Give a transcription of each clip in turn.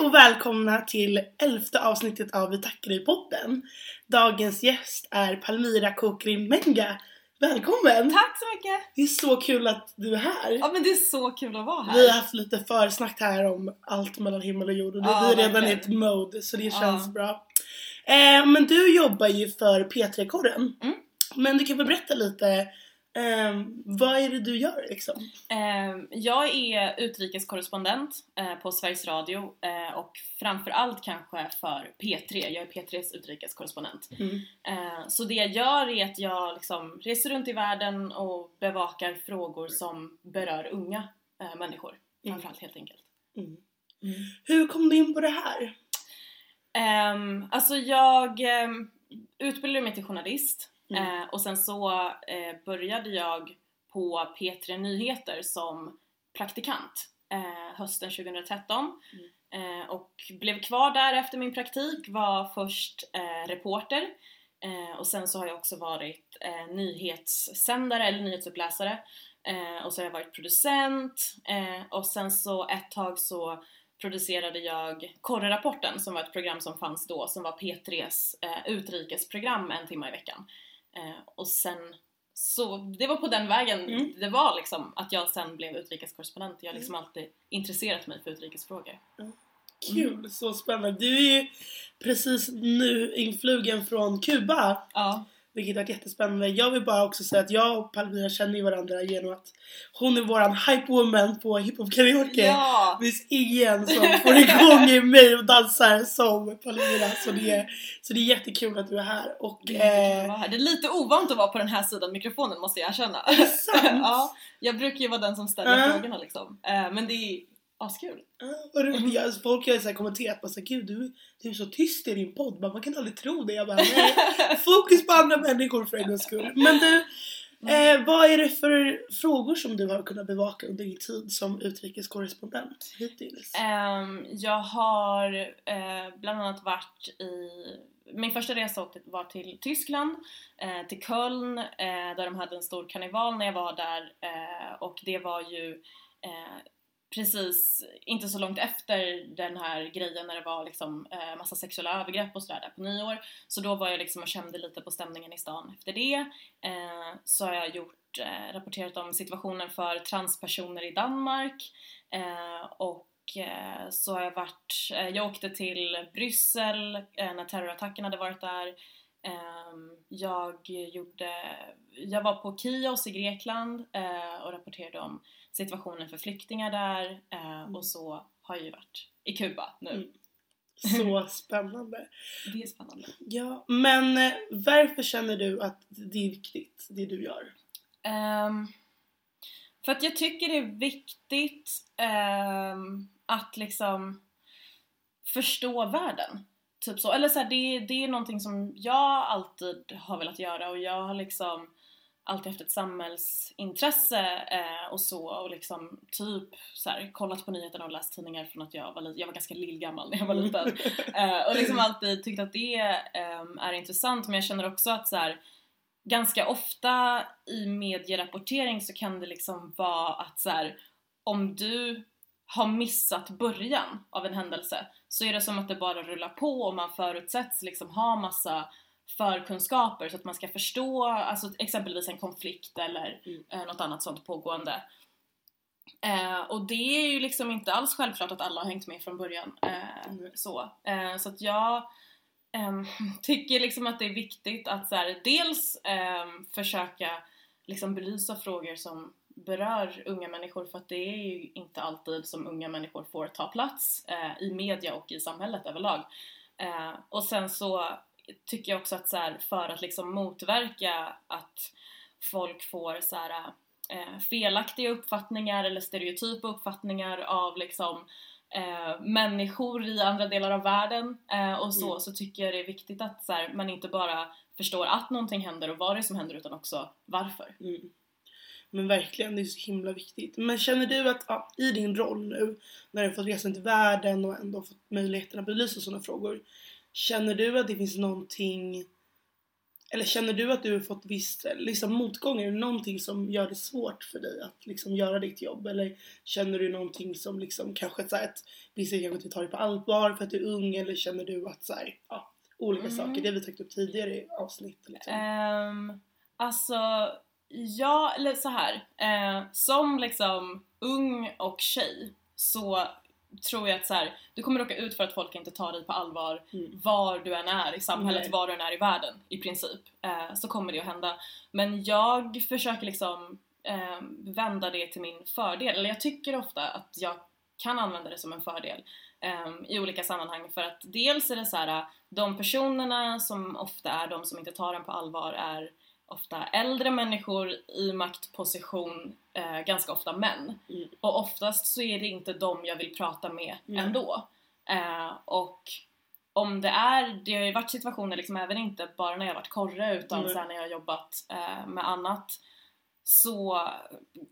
och välkomna till elfte avsnittet av Vi tackar dig podden. Dagens gäst är Palmira Kokrin Menga. Välkommen! Tack så mycket! Det är så kul att du är här. Ja men det är så kul att vara här. Vi har haft lite försnack här om allt mellan himmel och jord och Ja, vi är redan i ett mode så det Ja. känns bra. Eh, men du jobbar ju för P3-korren. Mm. Men du kan väl berätta lite, eh, vad är det du gör liksom? Eh, jag är utrikeskorrespondent eh, på Sveriges Radio eh, och framförallt kanske för P3. Jag är P3s utrikeskorrespondent. Mm. Eh, så det jag gör är att jag liksom reser runt i världen och bevakar frågor som berör unga eh, människor. Mm. Framförallt helt enkelt. Mm. Hur kom du in på det här? Um, alltså jag um, utbildade mig till journalist Mm. eh, och sen så eh, började jag på P3 Nyheter som praktikant eh, hösten 2013 eh, och blev kvar där efter min praktik, var först eh, reporter. Eh, och sen så har jag också varit nyhetssändare eller nyhetsuppläsare. Och så har jag varit producent. Och sen så ett tag så producerade jag Korrerapporten som var ett program som fanns då som var P3s eh, utrikesprogram en timme i veckan. Eh, och sen så, det var på den vägen Mm. det var liksom att jag sen blev utrikeskorrespondent. Jag har liksom alltid intresserat mig för utrikesfrågor. Kul, så spännande. Du är ju precis nu influgen från Kuba. Ja. Vilket har varit jättespännande. Jag vill bara också säga att jag och Palmira känner ju varandra genom att hon är våran hype-woman på hiphop karaoke. Ja! Det finns ingen som får igång mig och dansar som Palmira. Så det, är, så det är jättekul att du är här. Och, Det är, eh, här. det är lite ovant att vara på den här sidan mikrofonen måste jag erkänna. är det sant? ja, jag brukar ju vara den som ställer Ja. frågorna liksom. Eh, men det är askul. Vad roligt. Jag, folk har så kommenterat bara så gud du, du är så tyst i din podd, man, kan aldrig tro det. Jag bara, nej, fokus på andra människor för en gångs skull. Men du, eh, vad är det för frågor som du har kunnat bevaka under din tid som utrikeskorrespondent hittills? Ehm, jag har eh, bland annat varit i min första resa var till Tyskland, eh, till Köln, eh, där de hade en stor karneval när jag var där eh, och det var ju precis inte så långt efter den här grejen när det var liksom eh, massa sexuella övergrepp och sådär där på nyår. Så då var jag liksom och kände lite på stämningen i stan efter det. Eh, så har jag gjort, eh, rapporterat om situationen för transpersoner i Danmark eh, och eh, så har jag varit, eh, jag åkte till Bryssel eh, när terrorattacken hade varit där. Eh, jag gjorde, jag var på Kios i Grekland eh, och rapporterade om situationen för flyktingar där eh, och så har jag ju varit i Kuba nu. Mm. Så spännande. Det är spännande. Ja, men eh, varför känner du att det är viktigt, det du gör? Ehm, för att jag tycker det är viktigt ehm, att liksom förstå världen. Typ så. Eller så här, det, det är någonting som jag alltid har velat göra och jag har liksom alltid haft ett samhällsintresse eh, och så och liksom typ så här, kollat på nyheterna och läst tidningar från att jag var liten. Jag var ganska lillgammal när jag var liten. Eh, och liksom alltid tyckt att det ehm, är intressant men jag känner också att så här, ganska ofta i medierapportering så kan det liksom vara att så här, om du har missat början av en händelse så är det som att det bara rullar på och man förutsätts liksom ha massa förkunskaper så att man ska förstå alltså exempelvis en konflikt eller Mm. eh, något annat sånt pågående. Eh, och det är ju liksom inte alls självklart att alla har hängt med från början. Eh, Mm. så. Eh, så att jag ehm, tycker liksom att det är viktigt att så här, dels ehm, försöka liksom belysa frågor som berör unga människor för att det är ju inte alltid som unga människor får ta plats eh, i media och i samhället överlag. Och sen så tycker jag också att så här, för att liksom motverka att folk får så här, eh, felaktiga uppfattningar eller stereotypa uppfattningar av liksom eh, människor i andra delar av världen eh, och så, Mm. så tycker jag det är viktigt att så här, man inte bara förstår att någonting händer och vad det är som händer utan också varför. Mm. Men verkligen, det är så himla viktigt. Men känner du att ja, i din roll nu, när du fått resa runt i världen och ändå fått möjligheten att belysa sådana frågor. Känner du att det finns någonting eller känner du att du har fått viss liksom, motgång? Är det någonting som gör det svårt för dig att liksom, göra ditt jobb? Eller känner du någonting som liksom, kanske så här, att vissa kanske inte tar dig på allvar för att du är ung? Eller känner du att så här, ja, olika Mm. saker, det vi tagit upp tidigare i avsnitt liksom. Um, alltså, ja, eller så här. Eh, som liksom ung och tjej så tror jag att så här, du kommer råka ut för att folk inte tar dig på allvar Mm. var du än är i samhället, Nej. var du än är i världen i princip. Eh, så kommer det att hända. Men jag försöker liksom eh, vända det till min fördel. Eller jag tycker ofta att jag kan använda det som en fördel eh, i olika sammanhang. För att dels är det så här, de personerna som ofta är de som inte tar en på allvar är ofta äldre människor i maktposition, eh, ganska ofta män. Mm. Och oftast så är det inte dem jag vill prata med Nej. ändå. Eh, och om det är, det har ju varit situationer liksom även inte bara när jag varit korre utan Nej. sen när jag har jobbat eh, med annat så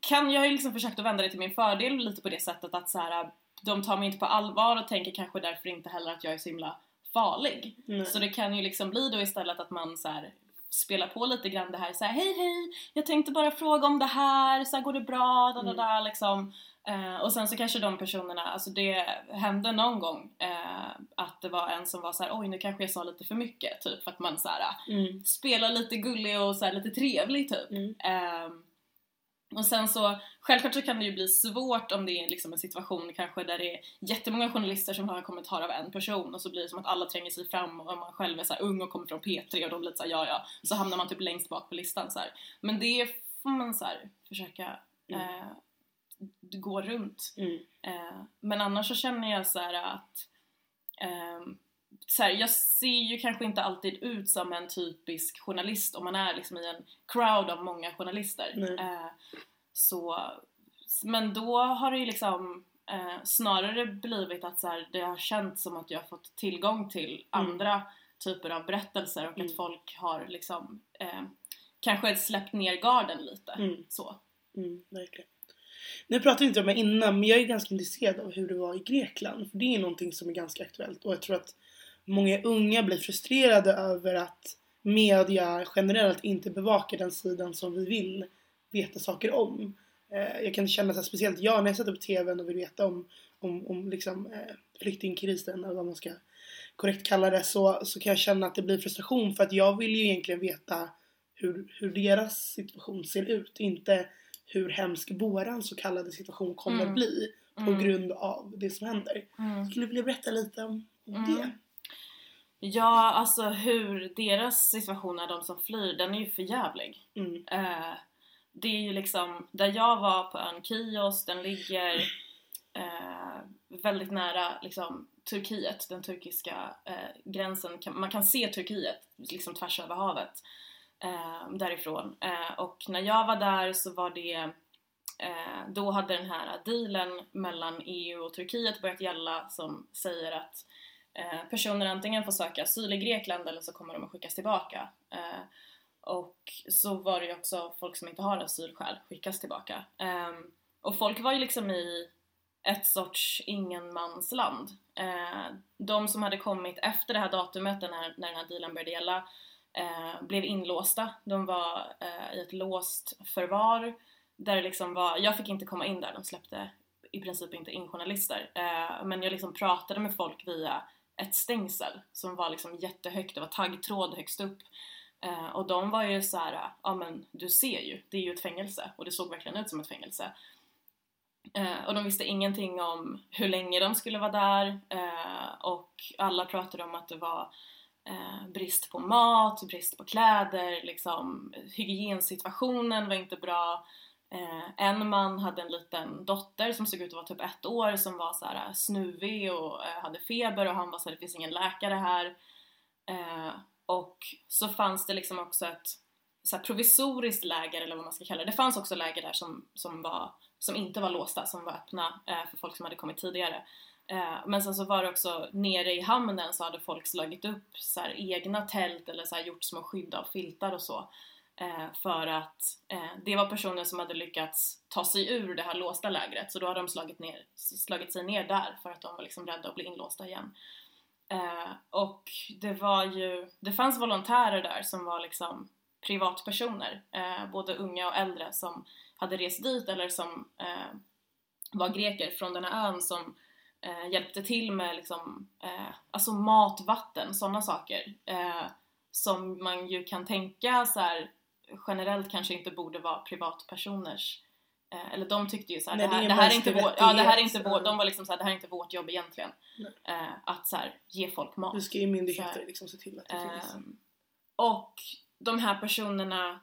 kan jag ju liksom försökt att vända det till min fördel lite på det sättet att så här, de tar mig inte på allvar och tänker kanske därför inte heller att jag är så himla farlig. Nej. Så det kan ju liksom bli då istället att man så här spelar på lite grann det här så här, hej hej, jag tänkte bara fråga om det här, så här går det bra, da da da liksom. Eh, och sen så kanske de personerna, alltså det hände någon gång eh, att det var en som var så här, oj nu kanske jag sa lite för mycket, typ för att man så här Mm. spelar lite gullig och så lite trevlig typ. Mm. Ehm, och sen så, självklart så kan det ju bli svårt om det är liksom en situation kanske där det är jättemånga journalister som har en kommentar av en person och så blir det som att alla tränger sig fram och man själv är så ung och kommer från P3 och de blir såhär ja ja, så hamnar man typ längst bak på listan så här. Men det får man så här försöka Mm. eh, gå runt. Mm. Eh, men annars så känner jag så här att ehm, så här, jag ser ju kanske inte alltid ut som en typisk journalist om man är liksom i en crowd av många journalister. Eh, så, men då har det ju liksom eh, snarare blivit att så här, det har känts som att jag har fått tillgång till Mm. andra typer av berättelser och Mm. att folk har liksom eh, kanske släppt ner garden lite. Mm. Så. Mm, verkligen. Nu pratade inte om det innan men jag är ganska intresserad av hur det var i Grekland. För det är någonting som är ganska aktuellt och jag tror att många unga blir frustrerade över att media generellt inte bevakar den sidan som vi vill veta saker om. Eh, jag kan känna så här, speciellt jag när jag sätter på TVn och vill veta om, om, om liksom, eh, flyktingkrisen eller vad man ska korrekt kalla det så, så kan jag känna att det blir frustration för att jag vill ju egentligen veta hur, hur deras situation ser ut. Inte hur hemsk våran så kallade situation kommer Mm. bli på Mm. grund av det som händer. Mm. Skulle du vilja berätta lite om, om Mm. det? Ja, alltså hur deras situation är, de som flyr, den är ju för jävlig. Mm. Eh, det är ju liksom, där jag var på ön Kios, den ligger eh, väldigt nära liksom, Turkiet, den turkiska eh, gränsen. Man kan se Turkiet liksom tvärs över havet eh, därifrån. Eh, och när jag var där så var det eh, då hade den här dealen mellan EU och Turkiet börjat gälla som säger att Eh, personer antingen får söka asyl i Grekland eller så kommer de att skickas tillbaka. Eh, och så var det ju också folk som inte har asylskäl skickas tillbaka. Ehm, och folk var ju liksom i ett sorts ingenmansland. Eh, de som hade kommit efter det här datumet när, den här dealen började gälla blev inlåsta. De var i ett låst förvar där det liksom var, jag fick inte komma in där, de släppte i princip inte in journalister. Men jag liksom pratade med folk via ett stängsel som var liksom jättehögt, det var taggtråd högst upp. Eh, och de var ju så här, ja men du ser ju, det är ju ett fängelse och det såg verkligen ut som ett fängelse. Eh, och de visste ingenting om hur länge de skulle vara där eh, och alla pratade om att det var eh, brist på mat, brist på kläder, liksom hygiensituationen var inte bra. Eh, en man hade en liten dotter som såg ut att vara typ ett år som var så här eh, snuvig och eh, hade feber och han var såhär, det finns ingen läkare här. Eh, och så fanns det liksom också ett så här provisoriskt läger eller vad man ska kalla det. Det fanns också läger där som, som, var, som inte var låsta, som var öppna eh, för folk som hade kommit tidigare. Eh, men sen så var det också nere i hamnen så hade folk slagit upp så här egna tält eller så här gjort små skydd av filtar och så. Eh, för att eh, det var personer som hade lyckats ta sig ur det här låsta lägret så då hade de slagit, ner, slagit sig ner där för att de var liksom rädda att bli inlåsta igen. Eh, och det var ju, det fanns volontärer där som var liksom privatpersoner, eh, både unga och äldre som hade rest dit eller som eh, var greker från den här ön som eh, hjälpte till med liksom, eh, alltså mat, vatten, sådana saker eh, som man ju kan tänka så här, generellt kanske inte borde vara privatpersoners eh, eller de tyckte ju såhär, det, här, det, här är inte vår, ja, det här är inte vår, de var liksom såhär, det här är inte vårt jobb egentligen. Eh, att såhär, ge folk mat. Nu ska ju myndigheter liksom se till att det eh, finns. Och de här personerna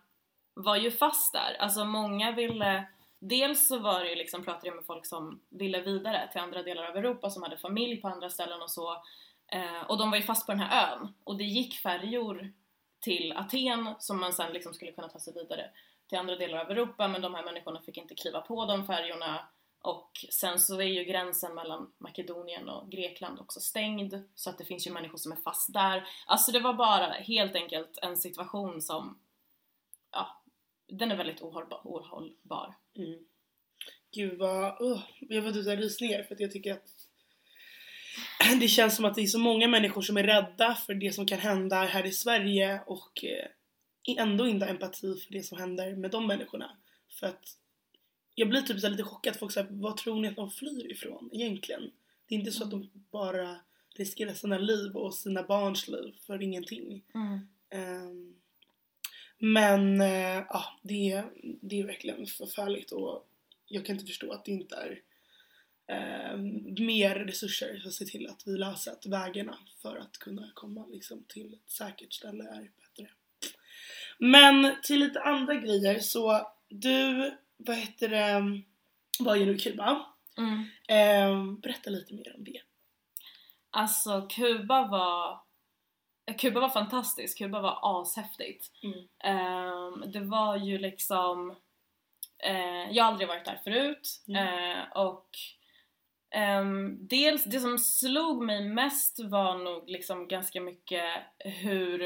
var ju fast där, alltså många ville Dels så var det ju liksom, pratade jag med folk som ville vidare till andra delar av Europa som hade familj på andra ställen och så eh, och de var ju fast på den här ön och det gick färjor till Aten som man sen liksom skulle kunna ta sig vidare till andra delar av Europa men de här människorna fick inte kliva på de färjorna och sen så är ju gränsen mellan Makedonien och Grekland också stängd så att det finns ju människor som är fast där. Alltså det var bara helt enkelt en situation som, ja, den är väldigt ohållbar. ohållbar. Mm. Gud vad, uh, jag får typ rysningar för att jag tycker att det känns som att det är så många människor som är rädda för det som kan hända här i Sverige och eh, ändå inte har empati för det som händer med de människorna. För att jag blir typ så lite chockad. Folk säger vad tror ni att de flyr ifrån egentligen? Det är inte så att de bara riskerar sina liv och sina barns liv för ingenting. Mm. Um, men uh, ja, det, det är verkligen förfärligt och jag kan inte förstå att det inte är uh, mer resurser för att se till att vi löser att vägarna för att kunna komma liksom, till ett säkert ställe är bättre. Men till lite andra grejer så du vad heter det, var ju nu i Kuba. Mm. Eh, berätta lite mer om det. Alltså Kuba var Kuba var fantastiskt, Kuba var ashäftigt. Mm. Eh, det var ju liksom eh, Jag har aldrig varit där förut mm. Eh, och Um, dels, det som slog mig mest var nog liksom ganska mycket hur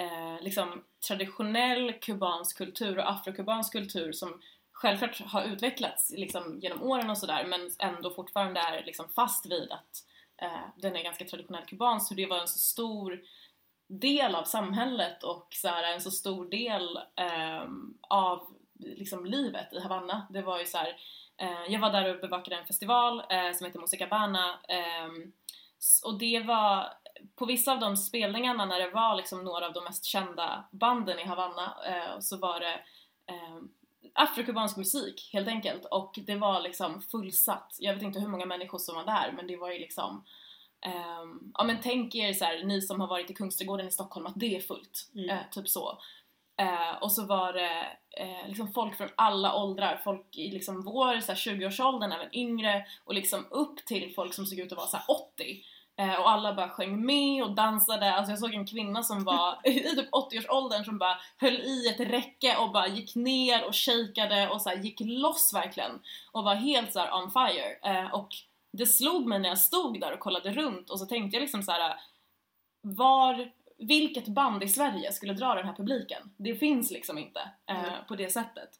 uh, liksom traditionell kubansk kultur och afrokubansk kultur som självklart har utvecklats liksom genom åren och sådär men ändå fortfarande är liksom fast vid att eh, den är ganska traditionell kubansk hur det var en så stor del av samhället och så här, en så stor del eh, av liksom livet i Havanna. Det var ju så här, jag var där och bevakade en festival eh, som heter Musicabana ehm, och det var på vissa av de spelningarna när det var liksom några av de mest kända banden i Havanna eh, så var det ehm, afrokubansk musik helt enkelt och det var liksom fullsatt. Jag vet inte hur många människor som var där men det var ju liksom um, ja men tänk er så här, ni som har varit i Kungsträdgården i Stockholm att det är fullt, mm. uh, typ så. Eh, och så var det eh, liksom folk från alla åldrar, folk i liksom vår 20-årsåldern, även yngre och liksom upp till folk som såg ut att vara så 80 Eh, och alla bara sjöng med och dansade. Alltså jag såg en kvinna som var i typ 80-årsåldern som bara höll i ett räcke och bara gick ner och shakade och så gick loss verkligen. Och var helt så on fire. Eh, och det slog mig när jag stod där och kollade runt och så tänkte jag liksom så här, eh, var, vilket band i Sverige skulle dra den här publiken? Det finns liksom inte eh, mm. på det sättet.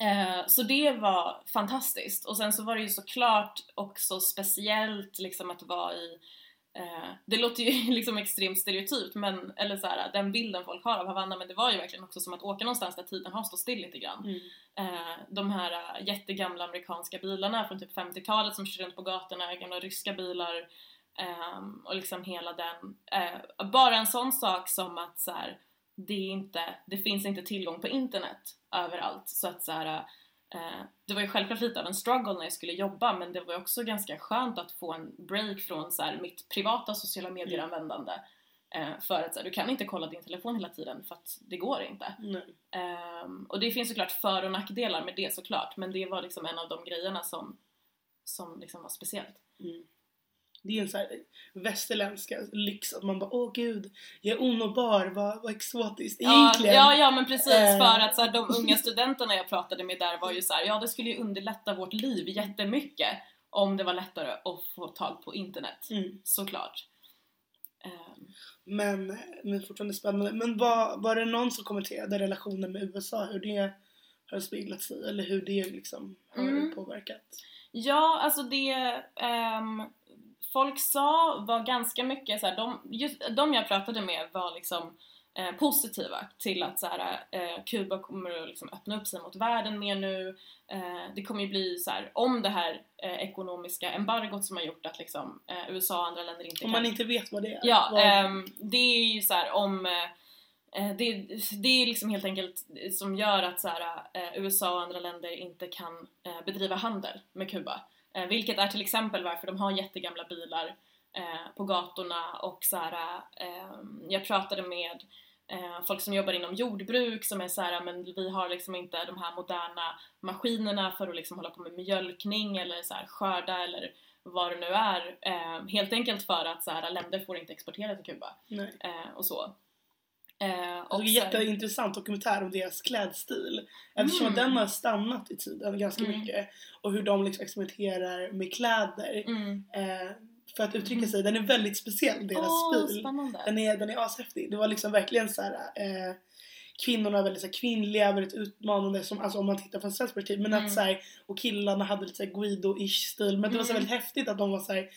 Eh, så det var fantastiskt och sen så var det ju såklart också speciellt liksom att vara i eh, det låter ju liksom extremt stereotypt men, eller så här, den bilden folk har av Havanna men det var ju verkligen också som att åka någonstans där tiden har stått still lite grann. Mm. Eh, de här jättegamla amerikanska bilarna från typ 50-talet som kör runt på gatorna, gamla ryska bilar ehm, och liksom hela den, bara en sån sak som att så här, det, inte, det finns inte tillgång på internet överallt så att så här, eh, det var ju självklart lite av en struggle när jag skulle jobba men det var också ganska skönt att få en break från så här, mitt privata sociala medier-användande eh, för att så här, du kan inte kolla din telefon hela tiden för att det går inte. Um, och det finns såklart för och nackdelar med det såklart men det var liksom en av de grejerna som, som liksom var speciellt. Mm. Det är en sån här västerländska lyx att man bara åh gud, jag är onåbar, vad, vad exotiskt egentligen. Ja, ja, ja men precis äh... för att så här, de unga studenterna jag pratade med där var ju så här, ja det skulle ju underlätta vårt liv jättemycket om det var lättare att få tag på internet, mm. såklart. Um... Men, men fortfarande spännande. Men var, var det någon som kommenterade relationen med USA, hur det har speglat sig eller hur det liksom har mm. påverkat? Ja, alltså det um folk sa var ganska mycket så här, de, just, de jag pratade med var liksom eh, positiva till att så här, eh, Kuba kommer att liksom öppna upp sig mot världen mer nu. Eh, det kommer ju bli så här, om det här eh, ekonomiska embargot som har gjort att liksom, eh, USA och andra länder inte Om kan... man inte vet vad det är. Ja, vad... ehm, det är ju så här om eh, det, det är liksom helt enkelt som gör att så här, USA och andra länder inte kan bedriva handel med Kuba. Eh, vilket är till exempel varför de har jättegamla bilar eh, på gatorna och så här, eh, jag pratade med folk som jobbar inom jordbruk som är så här, men vi har liksom inte de här moderna maskinerna för att liksom hålla på med mjölkning eller så här, skörda eller vad det nu är. Helt enkelt för att så här, länder får inte exportera till Kuba Nej. och så. Eh, och såg en så här- jätteintressant dokumentär om deras klädstil. Eftersom Mm. den har stannat i tiden ganska Mm. mycket. Och hur de liksom experimenterar med kläder. Mm. Eh, för att uttrycka sig. Den är väldigt speciell, deras Åh, stil. spännande! Den är, den är ashäftig. Det var liksom verkligen så här. Eh, kvinnorna är väldigt så här, kvinnliga, väldigt utmanande som, alltså om man tittar från svenskt perspektiv. Men Mm. att så här, och killarna hade lite Guido-ish stil. Men det var så Mm. väldigt häftigt att de var så här,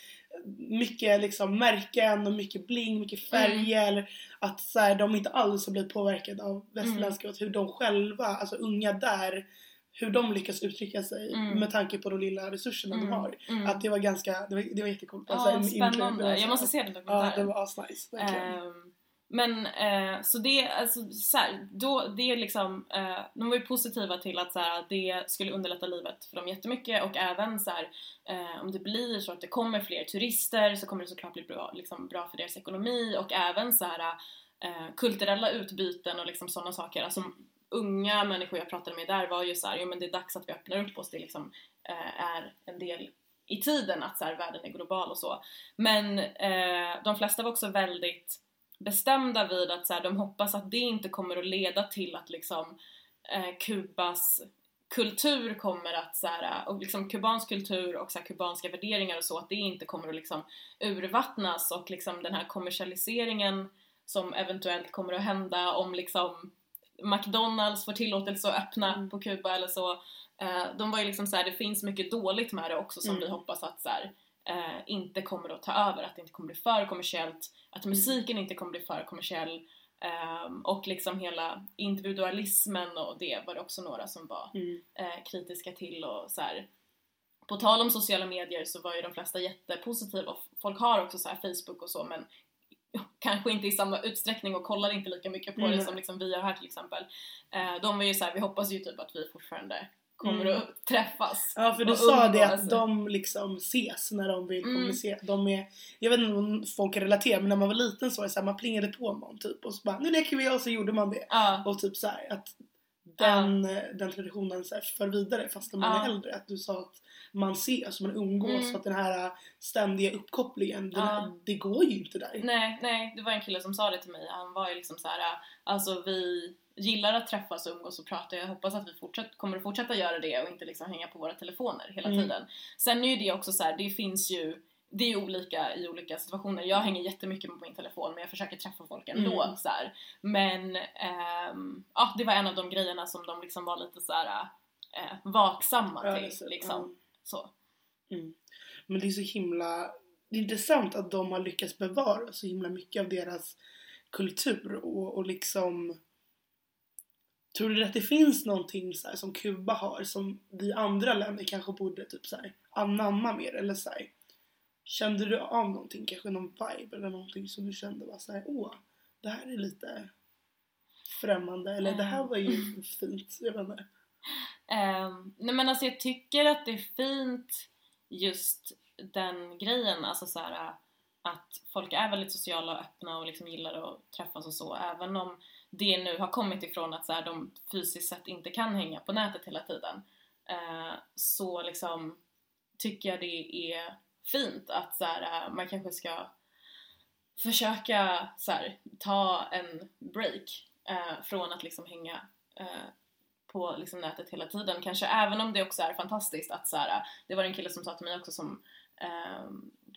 mycket liksom märken och mycket bling, mycket färger. Att så här, de inte alls har blivit påverkade av västerländska och hur de själva, alltså unga där, hur de lyckas uttrycka sig Mm. med tanke på de lilla resurserna de har. Mm. Att det var ganska, det var, det var jättecoolt. Ja, Alltså, intro- det spännande. Jag måste se den Ja, dokumentären. det var asnice. Verkligen. Men eh, så det, alltså så här, då, det är liksom, eh, de var ju positiva till att så här, det skulle underlätta livet för dem jättemycket och även så här, eh, om det blir så att det kommer fler turister så kommer det såklart bli bra, liksom, bra för deras ekonomi och även så här eh, kulturella utbyten och liksom sådana saker. Alltså, unga människor jag pratade med där var ju så här, jo men det är dags att vi öppnar upp oss, det liksom eh, är en del i tiden att så här, världen är global och så. Men eh, de flesta var också väldigt bestämda vid att så här, de hoppas att det inte kommer att leda till att liksom eh, Kubas kultur kommer att så här, och liksom kubansk kultur och så här, kubanska värderingar och så att det inte kommer att liksom urvattnas och liksom den här kommersialiseringen som eventuellt kommer att hända om liksom McDonalds får tillåtelse att öppna Mm. på Kuba eller så. Eh, de var ju liksom så här, det finns mycket dåligt med det också som Mm. vi hoppas att så här, eh, inte kommer att ta över, att det inte kommer bli för kommersiellt, att musiken inte kommer bli för kommersiell ehm, och liksom hela individualismen och det var det också några som var Mm. eh, kritiska till och så här. På tal om sociala medier så var ju de flesta jättepositiva och folk har också så Facebook och så men kanske inte i samma utsträckning och kollar inte lika mycket på Mm. det som liksom vi gör här till exempel. Eh, de var ju så här, vi hoppas ju typ att vi fortfarande kommer Mm. att träffas. Ja för du sa det att de liksom ses när de vill Mm. kommunicera. De är, jag vet inte om folk kan relatera men när man var liten så var det så här, man plingade på någon typ och så bara nu leker vi och så gjorde man det. Ja, Och typ så här, att den, eh, den traditionen så här, för vidare fast när man Ja. är äldre. Att du sa att man ses, man umgås Mm. så att den här ständiga uppkopplingen, den, Ja. det går ju inte där. nej, nej, det var en kille som sa det till mig. Han var ju liksom så här, alltså vi gillar att träffas och umgås och prata. Jag hoppas att vi fortsatt, kommer att fortsätta göra det och inte liksom hänga på våra telefoner hela Mm. tiden. Sen är ju det också så här, det finns ju det är olika i olika situationer. Jag hänger jättemycket på min telefon men jag försöker träffa folk ändå. Mm. Så här. Men ehm, ja, det var en av de grejerna som de liksom var lite så här eh, vaksamma Ja, till. liksom. så. Mm. Men det är så himla det är intressant att de har lyckats bevara så himla mycket av deras kultur och, och liksom Tror du att det finns någonting så här som Kuba har som vi andra länder kanske borde typ så här anamma mer eller så här, Kände du av någonting, kanske någon vibe eller någonting som du kände var så här, åh, det här är lite främmande eller det här var ju fint, jag vet inte. Ehm, nej men alltså jag tycker att det är fint just den grejen, alltså så här, äh, att folk är väldigt sociala och öppna och liksom gillar att träffas och så, även om det nu har kommit ifrån att så här, de fysiskt sett inte kan hänga på nätet hela tiden. Eh, så liksom tycker jag det är fint att så här, eh, man kanske ska försöka så här, ta en break eh, från att liksom hänga eh, på liksom nätet hela tiden. Kanske även om det också är fantastiskt att så här, eh, det var en kille som sa till mig också som eh,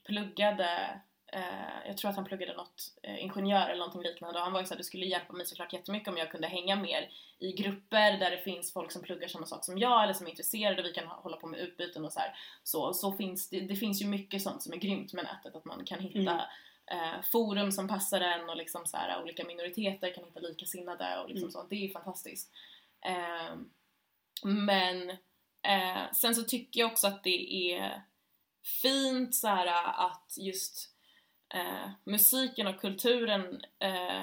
pluggade eh, jag tror att han pluggade något eh, ingenjör eller någonting liknande och han var ju såhär, det skulle hjälpa mig såklart jättemycket om jag kunde hänga mer i grupper där det finns folk som pluggar samma sak som jag eller som är intresserade och vi kan hålla på med utbyten och så här. Så, så finns det, det finns ju mycket sånt som är grymt med nätet, att man kan hitta Mm. eh, forum som passar en och liksom så här, olika minoriteter kan hitta likasinnade och liksom Mm. sånt. Det är ju fantastiskt. Eh, men eh, sen så tycker jag också att det är fint så här att just eh, musiken och kulturen eh,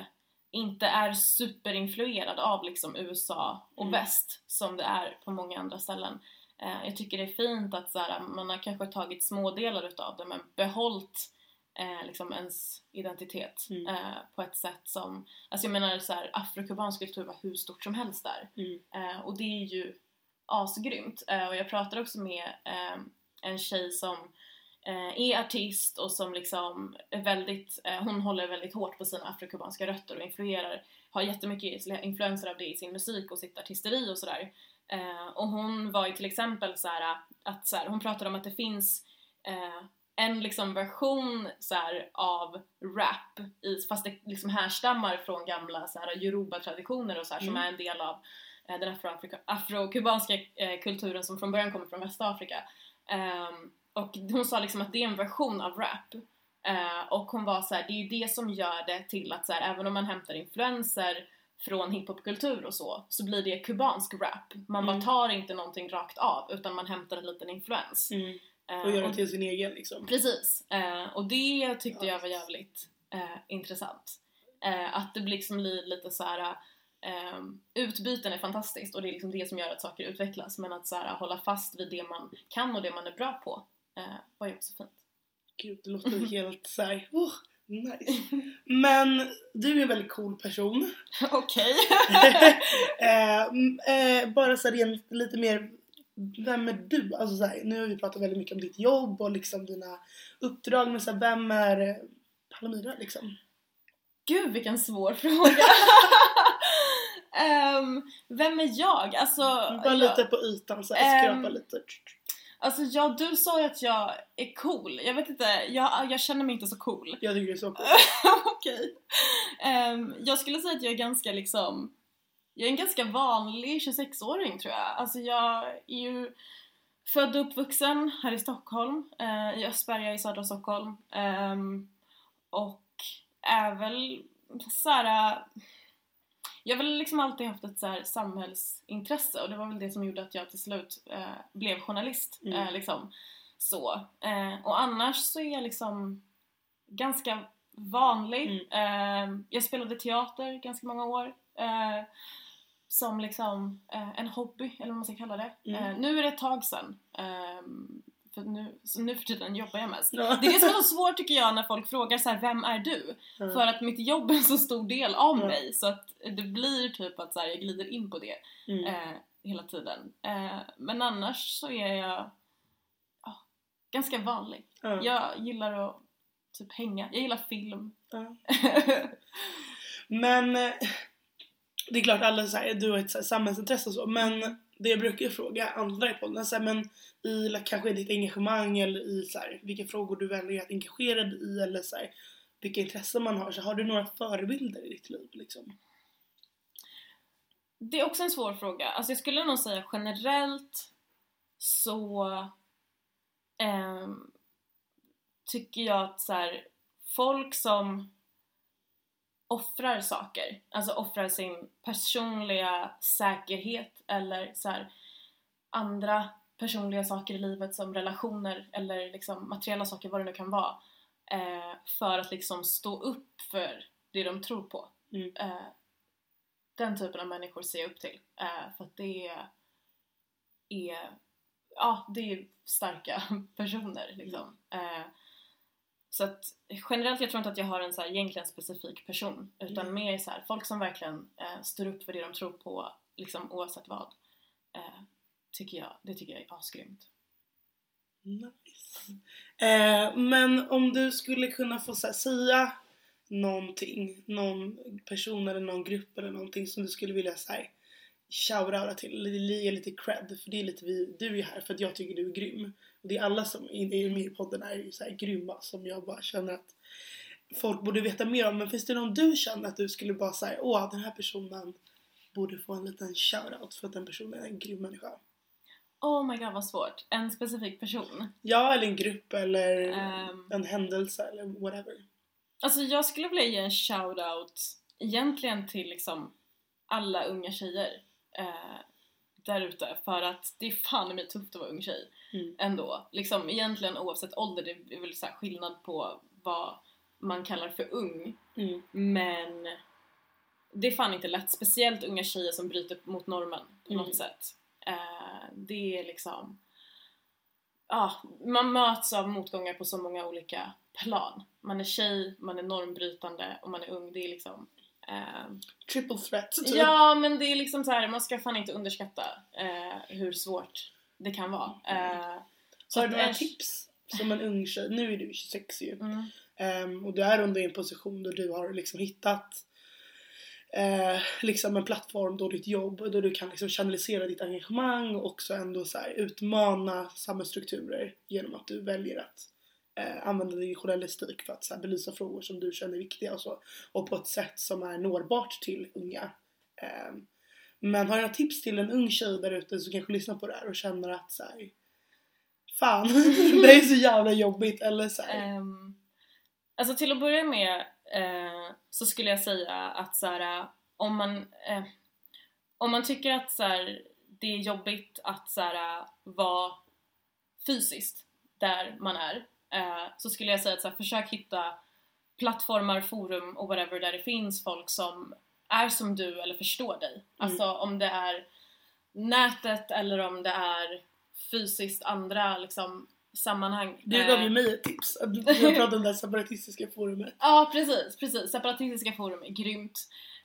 inte är superinfluerad av liksom USA och Mm. väst som det är på många andra ställen. Eh, jag tycker det är fint att så här, man har kanske tagit smådelar utav det men behållit eh, liksom ens identitet Mm. eh, på ett sätt som, alltså jag menar så här, afrokubansk kultur var hur stort som helst där. Mm. Eh, och det är ju asgrymt. Eh, och jag pratade också med eh, en tjej som är artist och som liksom är väldigt, eh, hon håller väldigt hårt på sina afrokubanska rötter och influerar, har jättemycket influenser av det i sin musik och sitt artisteri och sådär. Eh, och hon var ju till exempel så här att så här, hon pratade om att det finns eh, en liksom version så här, av rap, i, fast det liksom härstammar från gamla så här, yoruba-traditioner och så här, som Mm. är en del av eh, den afrokubanska eh, kulturen som från början kommer från Västafrika. Ehm, och hon sa liksom att det är en version av rap. Eh, och hon var så här, det är ju det som gör det till att så här, även om man hämtar influenser från hiphopkultur och så, så blir det kubansk rap. Man Mm. bara tar inte någonting rakt av utan man hämtar en liten influens. Mm. Eh, Och och- det till sin egen liksom. Precis, eh, och det tyckte Ja. jag var jävligt eh, intressant. Att det liksom blir lite så här. Eh, utbyten är fantastiskt och det är liksom det som gör att saker utvecklas men att så här, hålla fast vid det man kan och det man är bra på eh, var ju också fint. Gud, det låter helt såhär, oh, nice. Men du är en väldigt cool person. Okej. eh, eh, bara så här rent lite mer, vem är du? Alltså så här, nu har vi pratat väldigt mycket om ditt jobb och liksom dina uppdrag, men så här, vem är Palmyra liksom? Gud vilken svår fråga. Ehm, vem är jag? Alltså, Bara jag, lite på ytan, så här, skrapa Ehm, lite. Alltså ja, du sa ju att jag är cool. Jag vet inte, jag, jag känner mig inte så cool. Jag tycker det är så cool. Okej. Ehm, jag skulle säga att jag är ganska liksom Jag är en ganska vanlig 26-åring tror jag. Alltså jag är ju född och uppvuxen här i Stockholm, eh, i Östberga i södra Stockholm. Ehm, och är väl såhär jag har väl liksom alltid haft ett så här samhällsintresse och det var väl det som gjorde att jag till slut eh, blev journalist. Mm. Eh, liksom. Så. Eh, och annars så är jag liksom ganska vanlig. Eh, jag spelade teater ganska många år. Eh, som liksom eh, en hobby, eller vad man ska kalla det. Mm. Nu är det ett tag sedan. För nu, nu för tiden jobbar jag mest. Ja. Det är det som är så svårt tycker jag när folk frågar så här, vem är du? Ja. För att mitt jobb är en så stor del av Ja. mig så att det blir typ att så här, jag glider in på det Mm. eh, hela tiden. Eh, men annars så är jag ja, ganska vanlig. Ja. Jag gillar att typ hänga, jag gillar film. Men eh, det är klart alla så här, du har ett så här, samhällsintresse och så men det jag brukar fråga andra i podden så här, men i kanske ditt engagemang eller i så här, vilka frågor du väljer att engagera dig i eller så här, vilka intressen man har så har du några förebilder i ditt liv liksom? Det är också en svår fråga. Alltså jag skulle nog säga generellt så eh, tycker jag att så här, folk som offrar saker, alltså offrar sin personliga säkerhet eller så här, andra personliga saker i livet som relationer eller liksom materiella saker, vad det nu kan vara, eh, för att liksom stå upp för det de tror på. Mm. Eh, den typen av människor ser jag upp till. Eh, för att det är, är, ja, det är starka personer liksom. Eh, så att generellt, jag tror inte att jag har en så här egentligen specifik person utan Mm. mer så här, folk som verkligen eh, står upp för det de tror på liksom oavsett vad. Eh, tycker jag, det tycker jag är asgrymt. Nice. Eh, men om du skulle kunna få här, säga någonting, någon person eller någon grupp eller någonting som du skulle vilja säga shoutouta till, eller ge lite cred för det är lite vi, du är här för att jag tycker du är grym det är alla som är med i podden är ju så här grymma som jag bara känner att folk borde veta mer om. Men finns det någon du känner att du skulle bara säga åh den här personen borde få en liten shoutout för att den personen är en grym människa? Oh my god vad svårt. En specifik person. Ja, eller en grupp eller Ehm. en händelse eller whatever. Alltså jag skulle vilja ge en shoutout egentligen till liksom alla unga tjejer eh, där ute för att det är fan mig tufft att vara ung tjej Mm. ändå. Liksom egentligen oavsett ålder, det är väl så skillnad på vad man kallar för ung Mm. men det är fan inte lätt, speciellt unga tjejer som bryter mot normen på Mm. något sätt. Eh, det är liksom... Ja, man möts av motgångar på så många olika plan. Man är tjej, man är normbrytande och man är ung. Det är liksom... Eh, Triple threat. typ. ja, men det är liksom så här, man ska fan inte underskatta eh, hur svårt det kan vara. Eh, Så har du några tips som en ung tjej? Nu är du 26 ju. Mm. Ehm, och du är under en position då du har liksom hittat eh, liksom en plattform då ditt jobb, då du kan liksom kanalisera ditt engagemang och också ändå så här utmana samhällsstrukturer genom att du väljer att eh, använda din journalistik för att så här, belysa frågor som du känner är viktiga och så. Och på ett sätt som är nårbart till unga. Eh, men har jag några tips till en ung tjej där ute som kanske lyssnar på det här och känner att så här, Fan, det är så jävla jobbigt eller så här, Um, alltså till att börja med eh, så skulle jag säga att så här, om man eh, om man tycker att så här, det är jobbigt att så här, vara fysiskt där man är så skulle jag säga att så här, försök hitta plattformar, forum och whatever där det finns folk som är som du eller förstår dig. Alltså om det är nätet eller om det är fysiskt andra liksom sammanhang. Du Eh, gav ju mig ett tips. Jag pratade om det separatistiska forumet. Ja precis, precis. Separatistiska forum är grymt.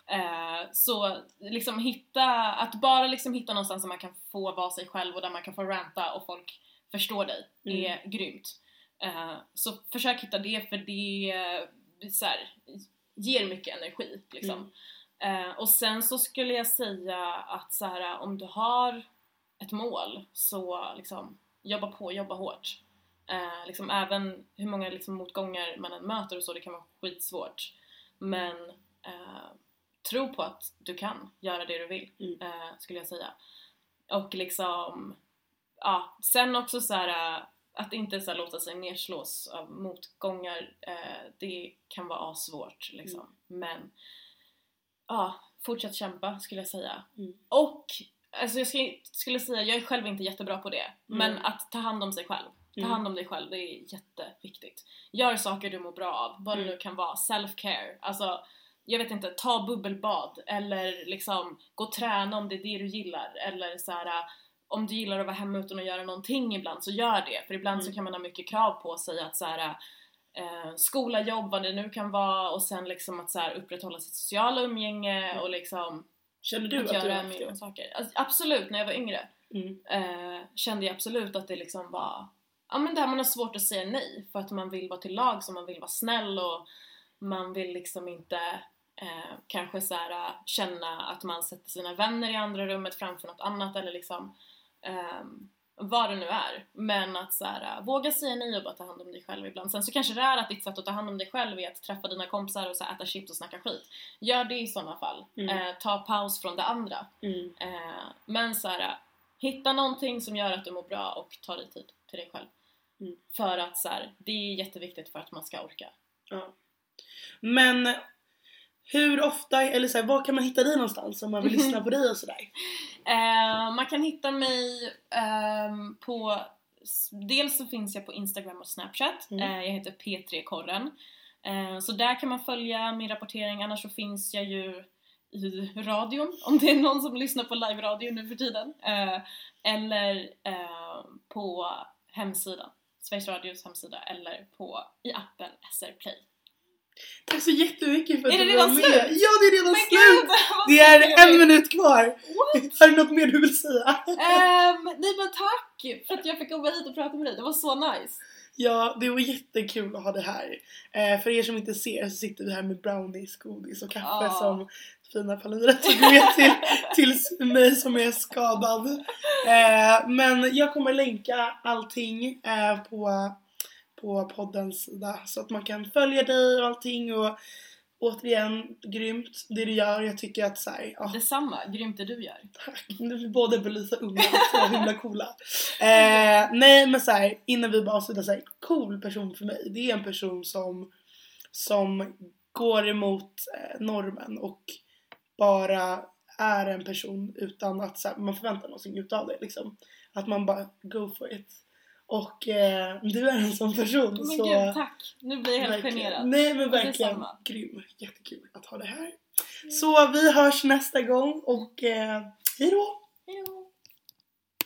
Eh, så liksom hitta, att bara liksom hitta någonstans där man kan få vara sig själv och där man kan få ranta och folk förstår dig Mm. är grymt. Eh, så försök hitta det för det eh, så här, ger mycket energi liksom. Eh, och sen så skulle jag säga att så här, om du har ett mål så liksom jobba på, jobba hårt. Eh, liksom även hur många liksom, motgångar man än möter och så, det kan vara skitsvårt. Men eh, tro på att du kan göra det du vill, Mm. eh, skulle jag säga. Och liksom, ja, sen också så här att inte så låta sig nedslås av motgångar, eh, det kan vara svårt liksom. Men ja, fortsätt kämpa skulle jag säga. Mm. Och alltså jag skulle, skulle säga, jag är själv inte jättebra på det, men Mm. att ta hand om sig själv. Ta Mm. hand om dig själv, det är jätteviktigt. Gör saker du mår bra av, vad det Mm. nu kan vara. Self-care, alltså jag vet inte, ta bubbelbad eller liksom gå och träna om det är det du gillar eller så här. Om du gillar att vara hemma utan att göra någonting ibland så gör det för ibland så Mm. kan man ha mycket krav på sig att så här, eh, skola, jobb, vad det nu kan vara och sen liksom att så här, upprätthålla sitt sociala umgänge och liksom Känner du att att du göra haft miljoner det? saker. Alltså, absolut, när jag var yngre Mm. eh, kände jag absolut att det liksom var ja men där man har svårt att säga nej för att man vill vara till lag så man vill vara snäll och man vill liksom inte eh, kanske så här, känna att man sätter sina vänner i andra rummet framför något annat eller liksom ehm, vad det nu är. Men att så här, eh, våga säga nej och bara ta hand om dig själv ibland. Sen så kanske det är att ditt sätt att ta hand om dig själv är att träffa dina kompisar och så här, äta chips och snacka skit. Gör det i sådana fall. Mm. Eh, ta paus från det andra. Mm. Eh, men så här, hitta någonting som gör att du mår bra och ta dig tid till dig själv. Mm. För att så här, det är jätteviktigt för att man ska orka. Ja. Men hur ofta, eller så här, var kan man hitta dig någonstans om man vill lyssna på dig och sådär? Eh, man kan hitta mig ehm, på Dels så finns jag på Instagram och Snapchat. Mm. Eh, jag heter P3korren. Eh, så där kan man följa min rapportering. Annars så finns jag ju i radion, om det är någon som lyssnar på live-radio nu för tiden. Eller på hemsidan, Sveriges Radios hemsida, eller på, i appen SR Play. Tack så jättemycket för att Är det du redan var med! slut? Ja, det är redan Men slut! vad Det är en minut kvar! Har du något mer du vill säga? Ehm, nej men tack för att jag fick komma hit och prata med dig, det var så nice! Ja, det var jättekul att ha det här. Eh, för er som inte ser så sitter vi här med brownies, godis och kaffe Ja. som fina Palmyra tog med till, till mig som är skadad. Eh, men jag kommer länka allting eh, på, på poddens sida så att man kan följa dig och allting och återigen, grymt det du gör. Jag tycker att såhär, ja, Detsamma, grymt det du gör. Tack. Nu vill både Belisa och Unga så himla coola. Eh, nej men så här, innan vi bara avslutar så här, cool person för mig. Det är en person som, som går emot eh, normen och bara är en person utan att så här, man förväntar någonting utav det liksom. Att man bara go for it. Och eh, du är en sån person. Men så gud, tack! Nu blir jag helt verkligen. generad. Nej men verkligen grym. Jättekul att ha det här. Så vi hörs nästa gång och eh, hejdå!